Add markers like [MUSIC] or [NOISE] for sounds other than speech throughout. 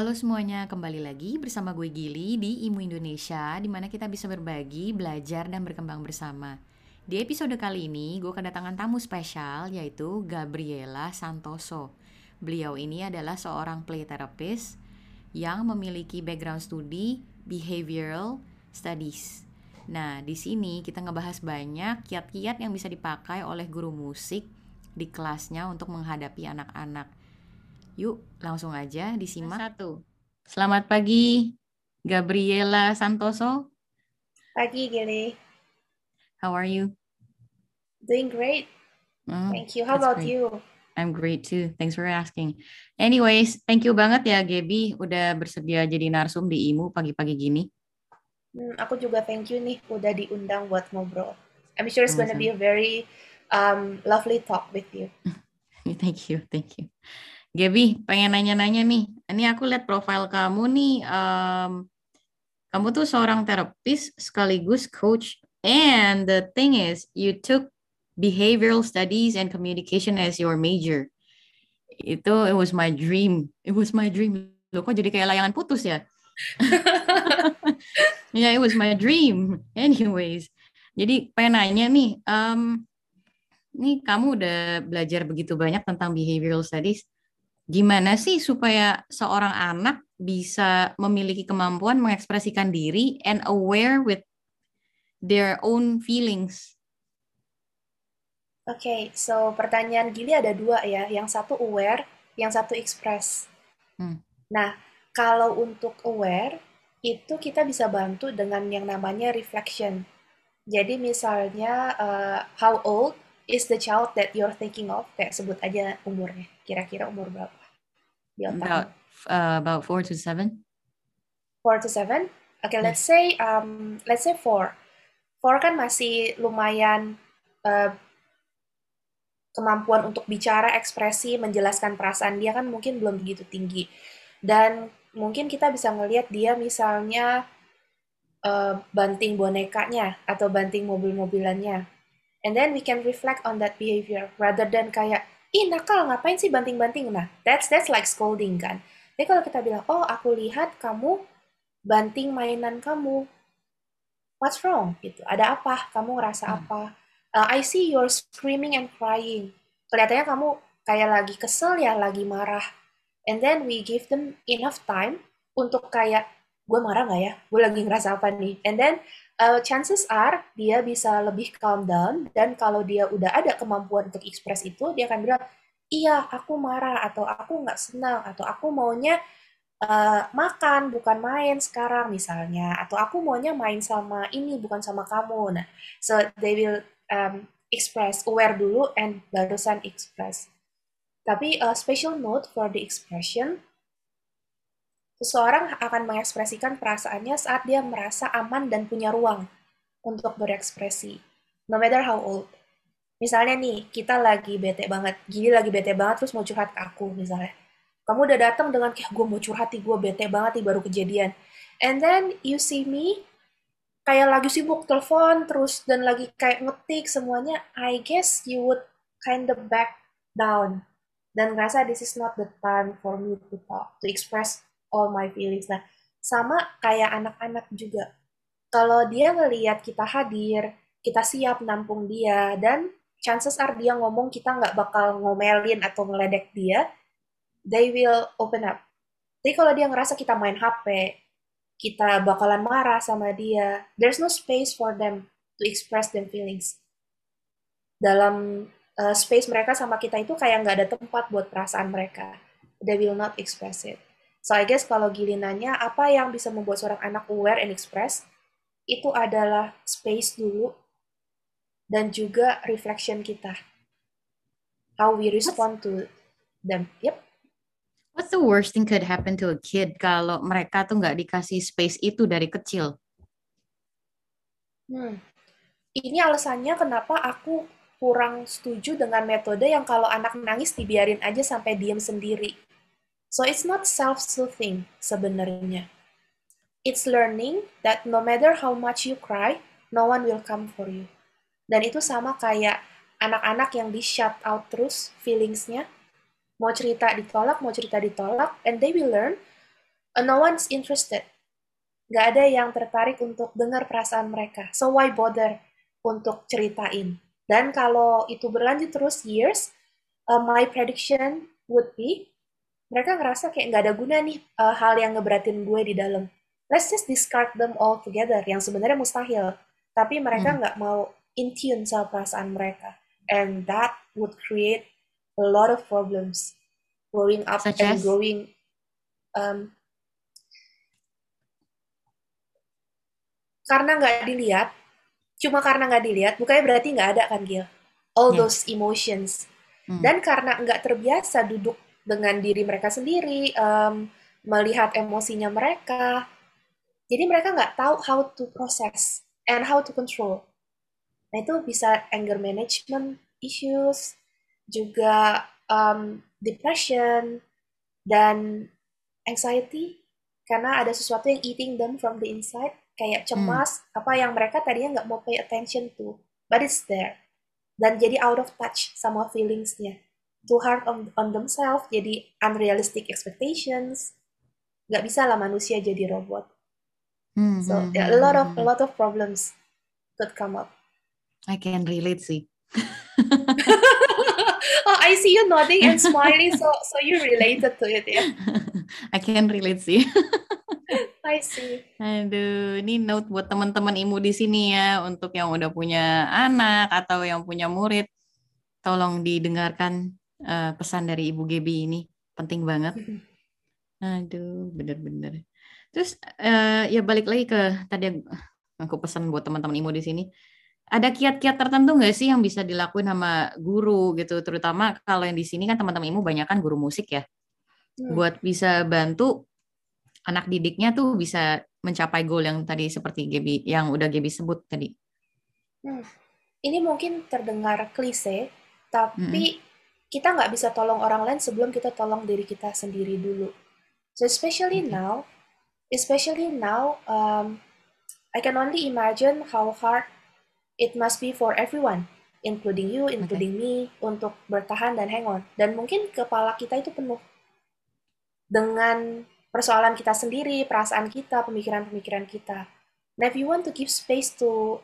Halo semuanya, kembali lagi bersama gue Gili di Imu Indonesia, di mana kita bisa berbagi, belajar, dan berkembang bersama. Di episode kali ini, gue kedatangan tamu spesial, yaitu Gabriela Santoso. Beliau ini adalah seorang play therapist yang memiliki background studi behavioral studies. Nah, di sini kita ngebahas banyak kiat-kiat yang bisa dipakai oleh guru musik di kelasnya untuk menghadapi anak-anak. Yuk, langsung aja disimak. Satu. Selamat pagi, Gabriela Santoso. Pagi, Gili. How are you? Doing great. Oh, Thank you. How about great. you? I'm great too. Thanks for asking. Anyways, thank you banget ya, Gaby, udah bersedia jadi narsum di IMU pagi-pagi gini. Hmm, aku juga thank you nih udah diundang buat ngobrol. I'm sure it's gonna be a very um, lovely talk with you. [LAUGHS] thank you, thank you. Gaby, pengen nanya-nanya nih. Ini aku lihat profil kamu nih. Um, kamu tuh seorang terapis sekaligus coach. And the thing is, you took behavioral studies and communication as your major. Itu it was my dream. It was my dream. Loh, kok jadi kayak layangan putus ya? [LAUGHS] yeah, it was my dream. Anyways, jadi pengen nanya nih, um, nih kamu udah belajar begitu banyak tentang behavioral studies gimana sih supaya seorang anak bisa memiliki kemampuan mengekspresikan diri and aware with their own feelings? Oke, okay, so pertanyaan Gili ada dua ya. Yang satu aware, yang satu express. Hmm. Nah, kalau untuk aware, itu kita bisa bantu dengan yang namanya reflection. Jadi misalnya, uh, how old is the child that you're thinking of? Kayak sebut aja umurnya. Kira-kira umur berapa? About uh, about four to seven. Four to seven. Oke, okay, let's say um let's say four. Four kan masih lumayan uh, kemampuan untuk bicara, ekspresi, menjelaskan perasaan dia kan mungkin belum begitu tinggi. Dan mungkin kita bisa ngelihat dia misalnya uh, banting bonekanya atau banting mobil-mobilannya. And then we can reflect on that behavior rather than kayak ih nakal ngapain sih banting-banting? Nah that's that's like scolding kan. Tapi kalau kita bilang oh aku lihat kamu banting mainan kamu. What's wrong? Gitu. Ada apa? Kamu ngerasa hmm. apa? Uh, I see you're screaming and crying. Kelihatannya kamu kayak lagi kesel ya lagi marah. And then we give them enough time untuk kayak gue marah nggak ya? Gue lagi ngerasa apa nih? And then uh, chances are dia bisa lebih calm down dan kalau dia udah ada kemampuan untuk ekspres itu dia akan bilang iya aku marah atau aku nggak senang atau aku maunya uh, makan bukan main sekarang misalnya atau aku maunya main sama ini bukan sama kamu. Nah so they will um, express aware dulu and barusan express. Tapi uh, special note for the expression Seseorang akan mengekspresikan perasaannya saat dia merasa aman dan punya ruang untuk berekspresi, no matter how old. Misalnya nih, kita lagi bete banget, gini lagi bete banget, terus mau curhat ke aku misalnya. Kamu udah datang dengan kayak gue mau curhat gue bete banget nih, baru kejadian. And then you see me, kayak lagi sibuk telepon terus dan lagi kayak ngetik semuanya, I guess you would kind of back down dan ngerasa this is not the time for me to talk, to express all my feelings. Nah, sama kayak anak-anak juga. Kalau dia ngelihat kita hadir, kita siap nampung dia, dan chances are dia ngomong kita nggak bakal ngomelin atau ngeledek dia, they will open up. Tapi kalau dia ngerasa kita main HP, kita bakalan marah sama dia, there's no space for them to express their feelings. Dalam uh, space mereka sama kita itu kayak nggak ada tempat buat perasaan mereka. They will not express it. So I guess kalau Gili nanya apa yang bisa membuat seorang anak aware and express, itu adalah space dulu dan juga reflection kita. How we respond to them. Yep. What's the worst thing could happen to a kid kalau mereka tuh nggak dikasih space itu dari kecil? Hmm. Ini alasannya kenapa aku kurang setuju dengan metode yang kalau anak nangis dibiarin aja sampai diem sendiri. So it's not self-soothing sebenarnya. It's learning that no matter how much you cry, no one will come for you. Dan itu sama kayak anak-anak yang di shut out terus feelingsnya. Mau cerita ditolak, mau cerita ditolak, and they will learn uh, no one's interested. Gak ada yang tertarik untuk dengar perasaan mereka. So why bother untuk ceritain? Dan kalau itu berlanjut terus years, uh, my prediction would be mereka ngerasa kayak nggak ada guna nih uh, hal yang ngeberatin gue di dalam. Let's just discard them all together, yang sebenarnya mustahil. Tapi mereka hmm. nggak hmm. mau in tune sama perasaan mereka. And that would create a lot of problems growing up Such and as? growing um, karena nggak dilihat, cuma karena nggak dilihat, bukannya berarti nggak ada kan Gil? All yeah. those emotions. Hmm. Dan karena nggak terbiasa duduk dengan diri mereka sendiri, um, melihat emosinya mereka, jadi mereka nggak tahu how to process and how to control. Nah itu bisa anger management issues, juga um, depression, dan anxiety, karena ada sesuatu yang eating them from the inside kayak hmm. cemas hmm. apa yang mereka tadinya nggak mau pay attention to but it's there dan jadi out of touch sama feelingsnya too hard on, on themselves. Jadi unrealistic expectations. Nggak bisa lah manusia jadi robot. Hmm, so hmm, yeah, a lot of a lot of problems could come up. I can relate sih. [LAUGHS] Oh I see you nodding and smiling. So so you related to it ya yeah? [LAUGHS] I can relate sih. [LAUGHS] I see. Aduh, ini note buat teman-teman imu di sini ya, untuk yang udah punya anak atau yang punya murid, tolong didengarkan uh, pesan dari Ibu Gebi ini, penting banget. Aduh, bener-bener. Terus uh, ya balik lagi ke tadi aku pesan buat teman-teman imu di sini. Ada kiat-kiat tertentu nggak sih yang bisa dilakuin sama guru gitu, terutama kalau yang di sini kan teman-teman imu banyak kan guru musik ya, hmm. buat bisa bantu anak didiknya tuh bisa mencapai goal yang tadi seperti Gaby yang udah Gaby sebut tadi? Hmm. Ini mungkin terdengar klise, tapi hmm. Kita nggak bisa tolong orang lain sebelum kita tolong diri kita sendiri dulu. So especially now, especially now, um, I can only imagine how hard it must be for everyone, including you, including okay. me, untuk bertahan dan hang on. Dan mungkin kepala kita itu penuh dengan persoalan kita sendiri, perasaan kita, pemikiran-pemikiran kita. Nah, if you want to give space to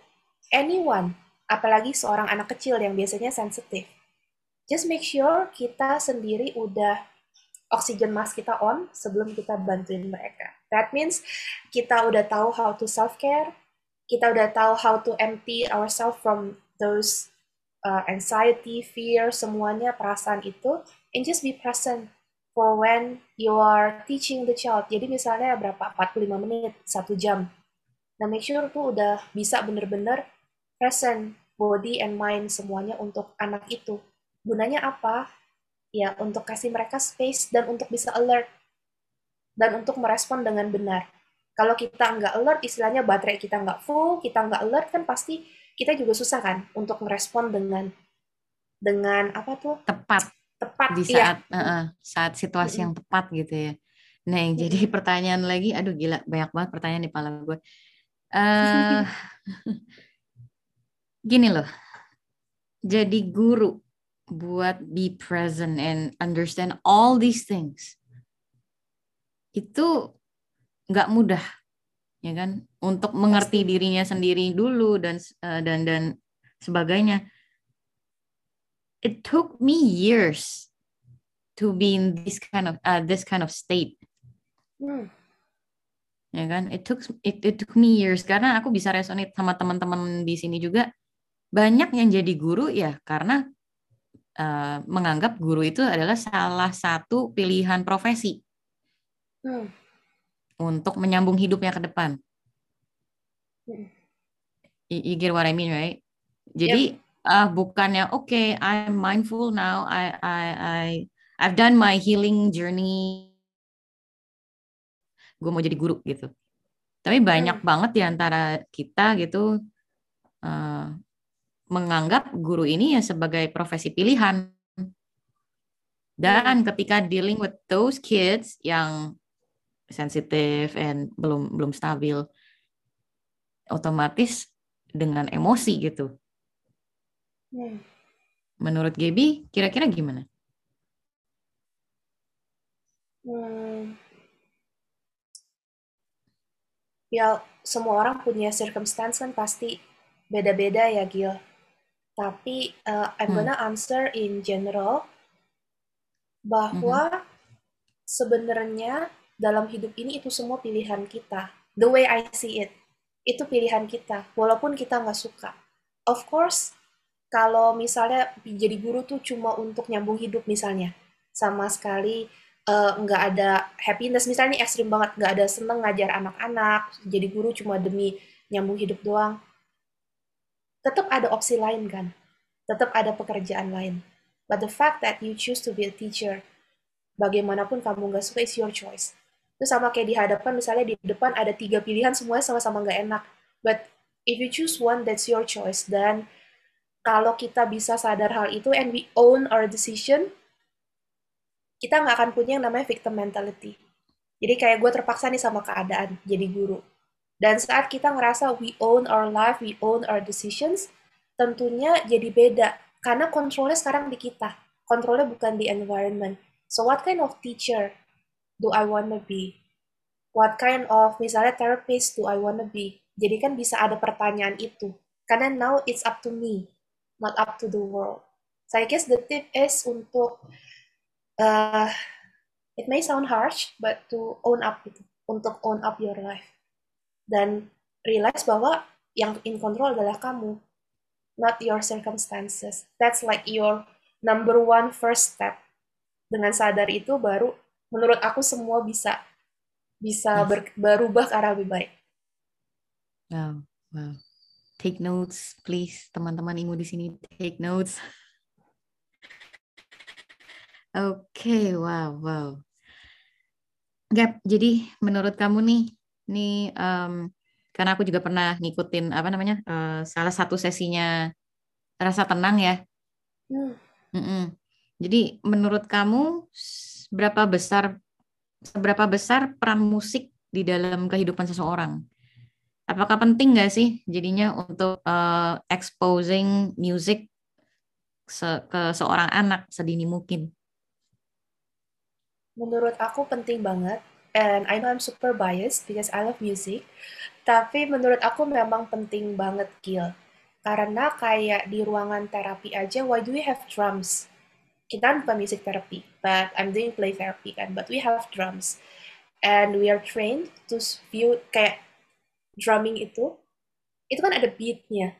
anyone, apalagi seorang anak kecil yang biasanya sensitif, just make sure kita sendiri udah oxygen mask kita on sebelum kita bantuin mereka. That means kita udah tahu how to self-care, kita udah tahu how to empty ourselves from those uh, anxiety, fear, semuanya perasaan itu, and just be present for when you are teaching the child. Jadi misalnya berapa? 45 menit, satu jam. Nah, make sure tuh udah bisa bener-bener present body and mind semuanya untuk anak itu. Gunanya apa? Ya, untuk kasih mereka space dan untuk bisa alert. Dan untuk merespon dengan benar. Kalau kita nggak alert, istilahnya baterai kita nggak full, kita nggak alert, kan pasti kita juga susah kan untuk merespon dengan dengan apa tuh tepat tepat di iya. saat iya. uh, saat situasi yang tepat gitu ya. Nah, yang jadi pertanyaan lagi, aduh gila banyak banget pertanyaan di kepala gue. Uh, [LAUGHS] gini loh, jadi guru buat be present and understand all these things itu nggak mudah, ya kan? Untuk mengerti dirinya sendiri dulu dan uh, dan dan sebagainya it took me years to be in this kind of uh, this kind of state. Hmm. Ya kan? It took it, it took me years karena aku bisa resonate sama teman-teman di sini juga banyak yang jadi guru ya karena uh, menganggap guru itu adalah salah satu pilihan profesi hmm. untuk menyambung hidupnya ke depan. Hmm. You, you get what I mean, right? Jadi yep uh, bukannya oke okay, I'm mindful now I I I I've done my healing journey gue mau jadi guru gitu tapi banyak hmm. banget di antara kita gitu uh, menganggap guru ini ya sebagai profesi pilihan dan hmm. ketika dealing with those kids yang sensitif and belum belum stabil otomatis dengan emosi gitu Hmm. Menurut Gaby, kira-kira gimana? Hmm. ya semua orang punya circumstance kan pasti beda-beda ya Gil. Tapi uh, I'm Hmm. gonna answer in general bahwa Mhm. sebenarnya dalam hidup ini itu semua pilihan kita. The way I see it, itu pilihan kita, walaupun kita nggak suka. Of course, kalau misalnya jadi guru tuh cuma untuk nyambung hidup misalnya, sama sekali nggak ada happiness, misalnya ini ekstrim banget, nggak ada seneng ngajar anak-anak, jadi guru cuma demi nyambung hidup doang. Tetap ada opsi lain kan, tetap ada pekerjaan lain. But the fact that you choose to be a teacher, bagaimanapun kamu nggak suka, is your choice. Itu sama kayak di hadapan, misalnya di depan ada tiga pilihan, semuanya sama-sama nggak enak. But if you choose one, that's your choice. Dan kalau kita bisa sadar hal itu, and we own our decision, kita nggak akan punya yang namanya victim mentality. Jadi kayak gue terpaksa nih sama keadaan jadi guru. Dan saat kita ngerasa we own our life, we own our decisions, tentunya jadi beda. Karena kontrolnya sekarang di kita. Kontrolnya bukan di environment. So what kind of teacher do I wanna be? What kind of, misalnya therapist do I wanna be? Jadi kan bisa ada pertanyaan itu. Karena now it's up to me, not up to the world. So I guess the tip is untuk, uh, it may sound harsh, but to own up itu. Untuk own up your life. Dan realize bahwa yang in control adalah kamu, not your circumstances. That's like your number one first step. Dengan sadar itu baru menurut aku semua bisa bisa ber- berubah ke arah lebih baik. Wow, wow. Take notes, please, teman-teman Imu di sini. Take notes. [LAUGHS] Oke, wow, wow. Gap, jadi menurut kamu nih, nih em, karena aku juga pernah ngikutin apa namanya eh, salah satu sesinya rasa tenang ya. Hmm. Mm-mm. Jadi menurut kamu berapa besar seberapa besar peran musik di dalam kehidupan seseorang? Apakah penting nggak sih jadinya untuk eh, exposing music se- ke seorang anak sedini mungkin? Menurut aku penting banget. And I know I'm super biased because I love music. Tapi menurut aku memang penting banget, Gil. Karena kayak di ruangan terapi aja, why do we have drums? Kita kan bukan music therapy, but I'm doing play therapy kan. But we have drums. And we are trained to view kayak drumming itu, itu kan ada beatnya.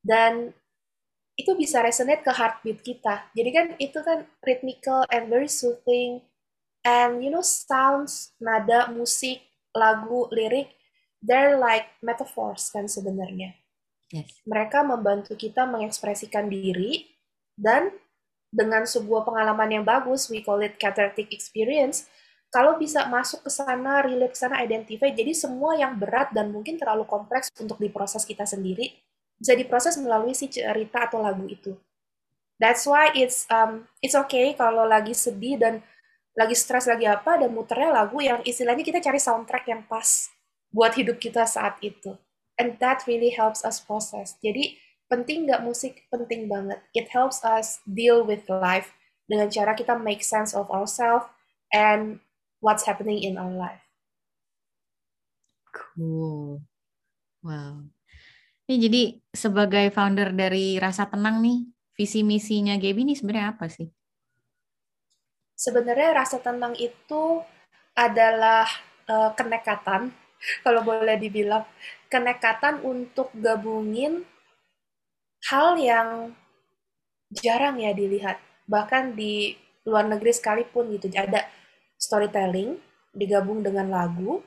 Dan itu bisa resonate ke heartbeat kita. Jadi kan itu kan rhythmical and very soothing. And you know, sounds, nada, musik, lagu, lirik, they're like metaphors kan sebenarnya. Yes. Mereka membantu kita mengekspresikan diri dan dengan sebuah pengalaman yang bagus, we call it cathartic experience, kalau bisa masuk ke sana, relate ke sana, identify, jadi semua yang berat dan mungkin terlalu kompleks untuk diproses kita sendiri, bisa diproses melalui si cerita atau lagu itu. That's why it's um, it's okay kalau lagi sedih dan lagi stres lagi apa dan muternya lagu yang istilahnya kita cari soundtrack yang pas buat hidup kita saat itu. And that really helps us process. Jadi penting nggak musik? Penting banget. It helps us deal with life dengan cara kita make sense of ourselves and what's happening in our life. Cool. Wow. Ini jadi sebagai founder dari Rasa Tenang nih, visi misinya Gaby ini sebenarnya apa sih? Sebenarnya rasa tenang itu adalah uh, kenekatan, [LAUGHS] kalau boleh dibilang, kenekatan untuk gabungin hal yang jarang ya dilihat. Bahkan di luar negeri sekalipun gitu, ada storytelling digabung dengan lagu,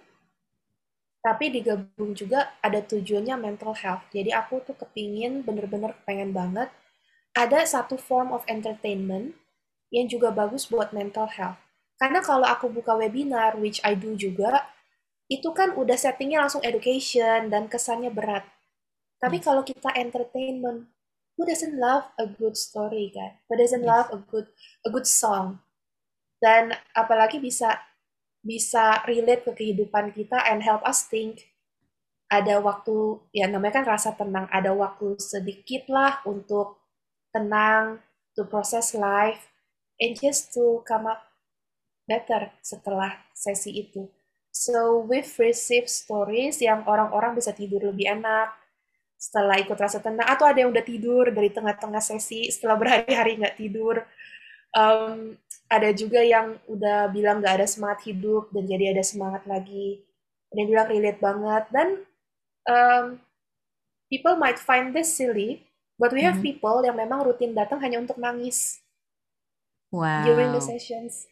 tapi digabung juga ada tujuannya mental health. Jadi aku tuh kepingin, bener-bener pengen banget, ada satu form of entertainment yang juga bagus buat mental health. Karena kalau aku buka webinar, which I do juga, itu kan udah settingnya langsung education dan kesannya berat. Tapi Yes. kalau kita entertainment, who doesn't love a good story kan? Who doesn't Yes. love a good a good song? Dan apalagi bisa bisa relate ke kehidupan kita and help us think. Ada waktu, ya namanya kan rasa tenang, ada waktu sedikit lah untuk tenang, to process life, and just to come up better setelah sesi itu. So we've received stories yang orang-orang bisa tidur lebih enak setelah ikut rasa tenang, atau ada yang udah tidur dari tengah-tengah sesi setelah berhari-hari nggak tidur. Um, ada juga yang udah bilang nggak ada semangat hidup dan jadi ada semangat lagi. Ada yang bilang relate banget dan um, people might find this silly, but we have mm -hmm. people yang memang rutin datang hanya untuk nangis wow. during the sessions.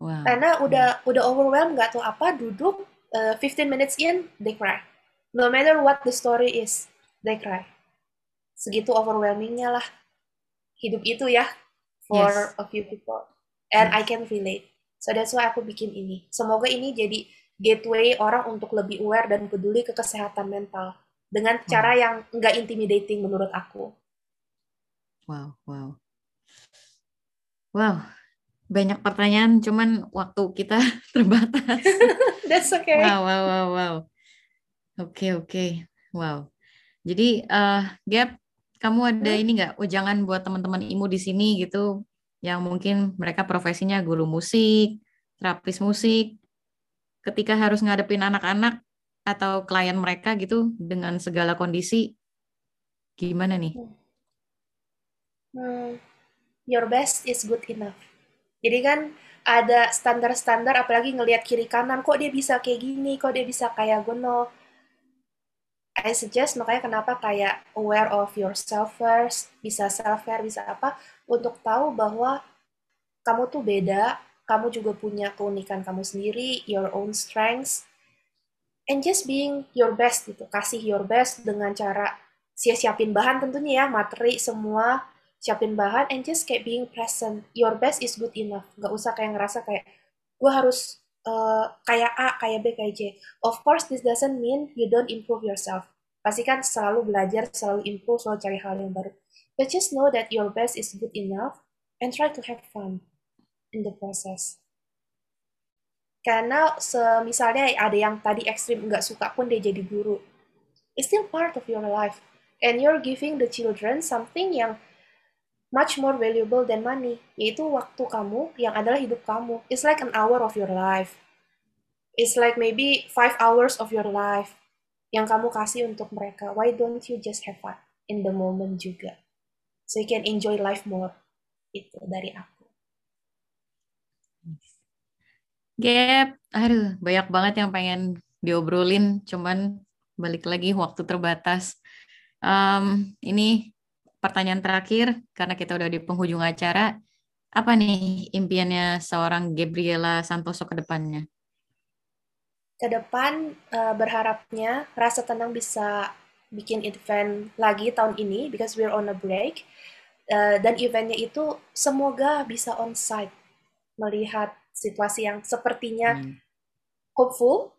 Wow. Karena udah udah overwhelmed nggak tahu apa duduk uh, 15 minutes in they cry. No matter what the story is, they cry. Segitu overwhelmingnya lah hidup itu ya for yes. a few people. And yes. I can relate. So that's why aku bikin ini. Semoga ini jadi gateway orang untuk lebih aware dan peduli ke kesehatan mental dengan wow. cara yang nggak intimidating menurut aku. Wow, wow. Wow, banyak pertanyaan, cuman waktu kita [LAUGHS] terbatas. [LAUGHS] That's okay. Wow, wow, wow, wow. Oke, okay, oke. Okay. Wow. Jadi, uh, Gap, kamu ada hmm? ini nggak ujangan buat teman-teman IMU di sini gitu, yang mungkin mereka profesinya guru musik, terapis musik, ketika harus ngadepin anak-anak atau klien mereka gitu dengan segala kondisi, gimana nih? Hmm your best is good enough. Jadi kan ada standar-standar apalagi ngelihat kiri kanan kok dia bisa kayak gini, kok dia bisa kayak gono. I suggest makanya kenapa kayak aware of yourself first, bisa self care, bisa apa untuk tahu bahwa kamu tuh beda, kamu juga punya keunikan kamu sendiri, your own strengths, and just being your best gitu, kasih your best dengan cara siap-siapin bahan tentunya ya, materi semua, siapin bahan and just kayak being present. Your best is good enough. Nggak usah kayak ngerasa kayak gue harus uh, kayak A kayak B kayak J. Of course this doesn't mean you don't improve yourself. Pasti kan selalu belajar selalu improve selalu cari hal yang baru. But just know that your best is good enough and try to have fun in the process. Karena misalnya ada yang tadi ekstrim nggak suka pun dia jadi guru. It's still part of your life. And you're giving the children something yang much more valuable than money, yaitu waktu kamu yang adalah hidup kamu. It's like an hour of your life. It's like maybe five hours of your life yang kamu kasih untuk mereka. Why don't you just have fun in the moment juga? So you can enjoy life more. Itu dari aku. Gap, aduh banyak banget yang pengen diobrolin, cuman balik lagi waktu terbatas. Um, ini pertanyaan terakhir karena kita udah di penghujung acara. Apa nih impiannya seorang Gabriela Santoso ke depannya? Ke depan uh, berharapnya rasa tenang bisa bikin event lagi tahun ini because we're on a break. Uh, dan eventnya itu semoga bisa on site melihat situasi yang sepertinya hmm. hopeful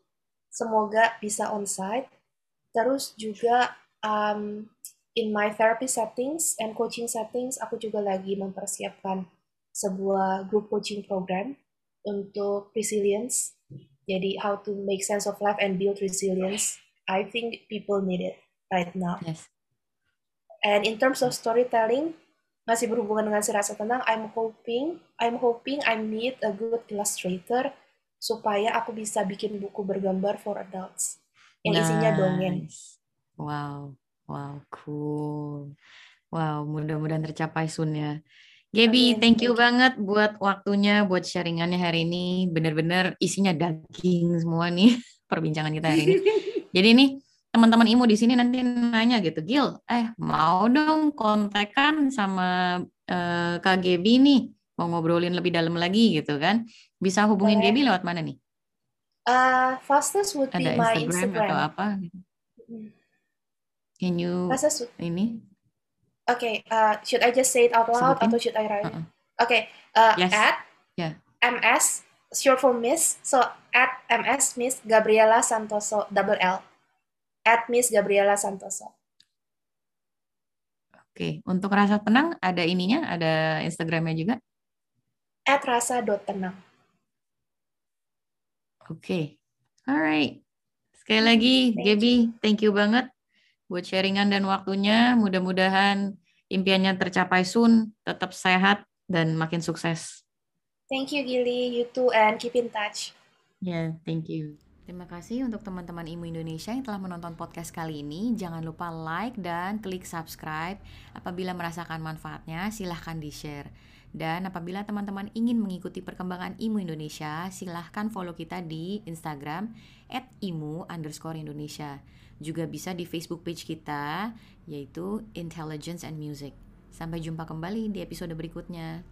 semoga bisa on site terus juga um, in my therapy settings and coaching settings, aku juga lagi mempersiapkan sebuah group coaching program untuk resilience. Jadi how to make sense of life and build resilience. I think people need it right now. Yes. And in terms of storytelling, masih berhubungan dengan si rasa tenang, I'm hoping, I'm hoping I meet a good illustrator supaya aku bisa bikin buku bergambar for adults yang nice. isinya dongeng. Wow. Wow, cool. Wow, mudah-mudahan tercapai soon ya. Gaby, thank you banget buat waktunya, buat sharingannya hari ini. Bener-bener isinya daging semua nih [LAUGHS] perbincangan kita hari ini. [LAUGHS] Jadi nih teman-teman Imo di sini nanti nanya gitu, Gil, eh mau dong kontekan sama uh, Kak Gaby nih, mau ngobrolin lebih dalam lagi gitu kan? Bisa hubungin okay. Gaby lewat mana nih? Uh, fastest would Ada be my Instagram, Instagram atau apa? Gitu. Can you Masa ini? Oke, okay, uh, should I just say it out loud Sebutin? atau should I write? Uh -uh. Oke, okay, uh, yes. at yeah. MS short for Miss, so at MS Miss Gabriela Santoso double L at Miss Gabriela Santoso. Oke, okay. untuk rasa tenang ada ininya, ada Instagramnya juga? At rasa dot tenang. Oke, okay. alright. Sekali lagi, thank Gaby, thank you banget buat sharingan dan waktunya. Mudah-mudahan impiannya tercapai soon, tetap sehat dan makin sukses. Thank you Gili, you too and keep in touch. Ya, thank you. Terima kasih untuk teman-teman Imu Indonesia yang telah menonton podcast kali ini. Jangan lupa like dan klik subscribe. Apabila merasakan manfaatnya, silahkan di-share. Dan apabila teman-teman ingin mengikuti perkembangan Imu Indonesia, silahkan follow kita di Instagram at imu underscore Indonesia. Juga bisa di Facebook page kita, yaitu Intelligence and Music. Sampai jumpa kembali di episode berikutnya.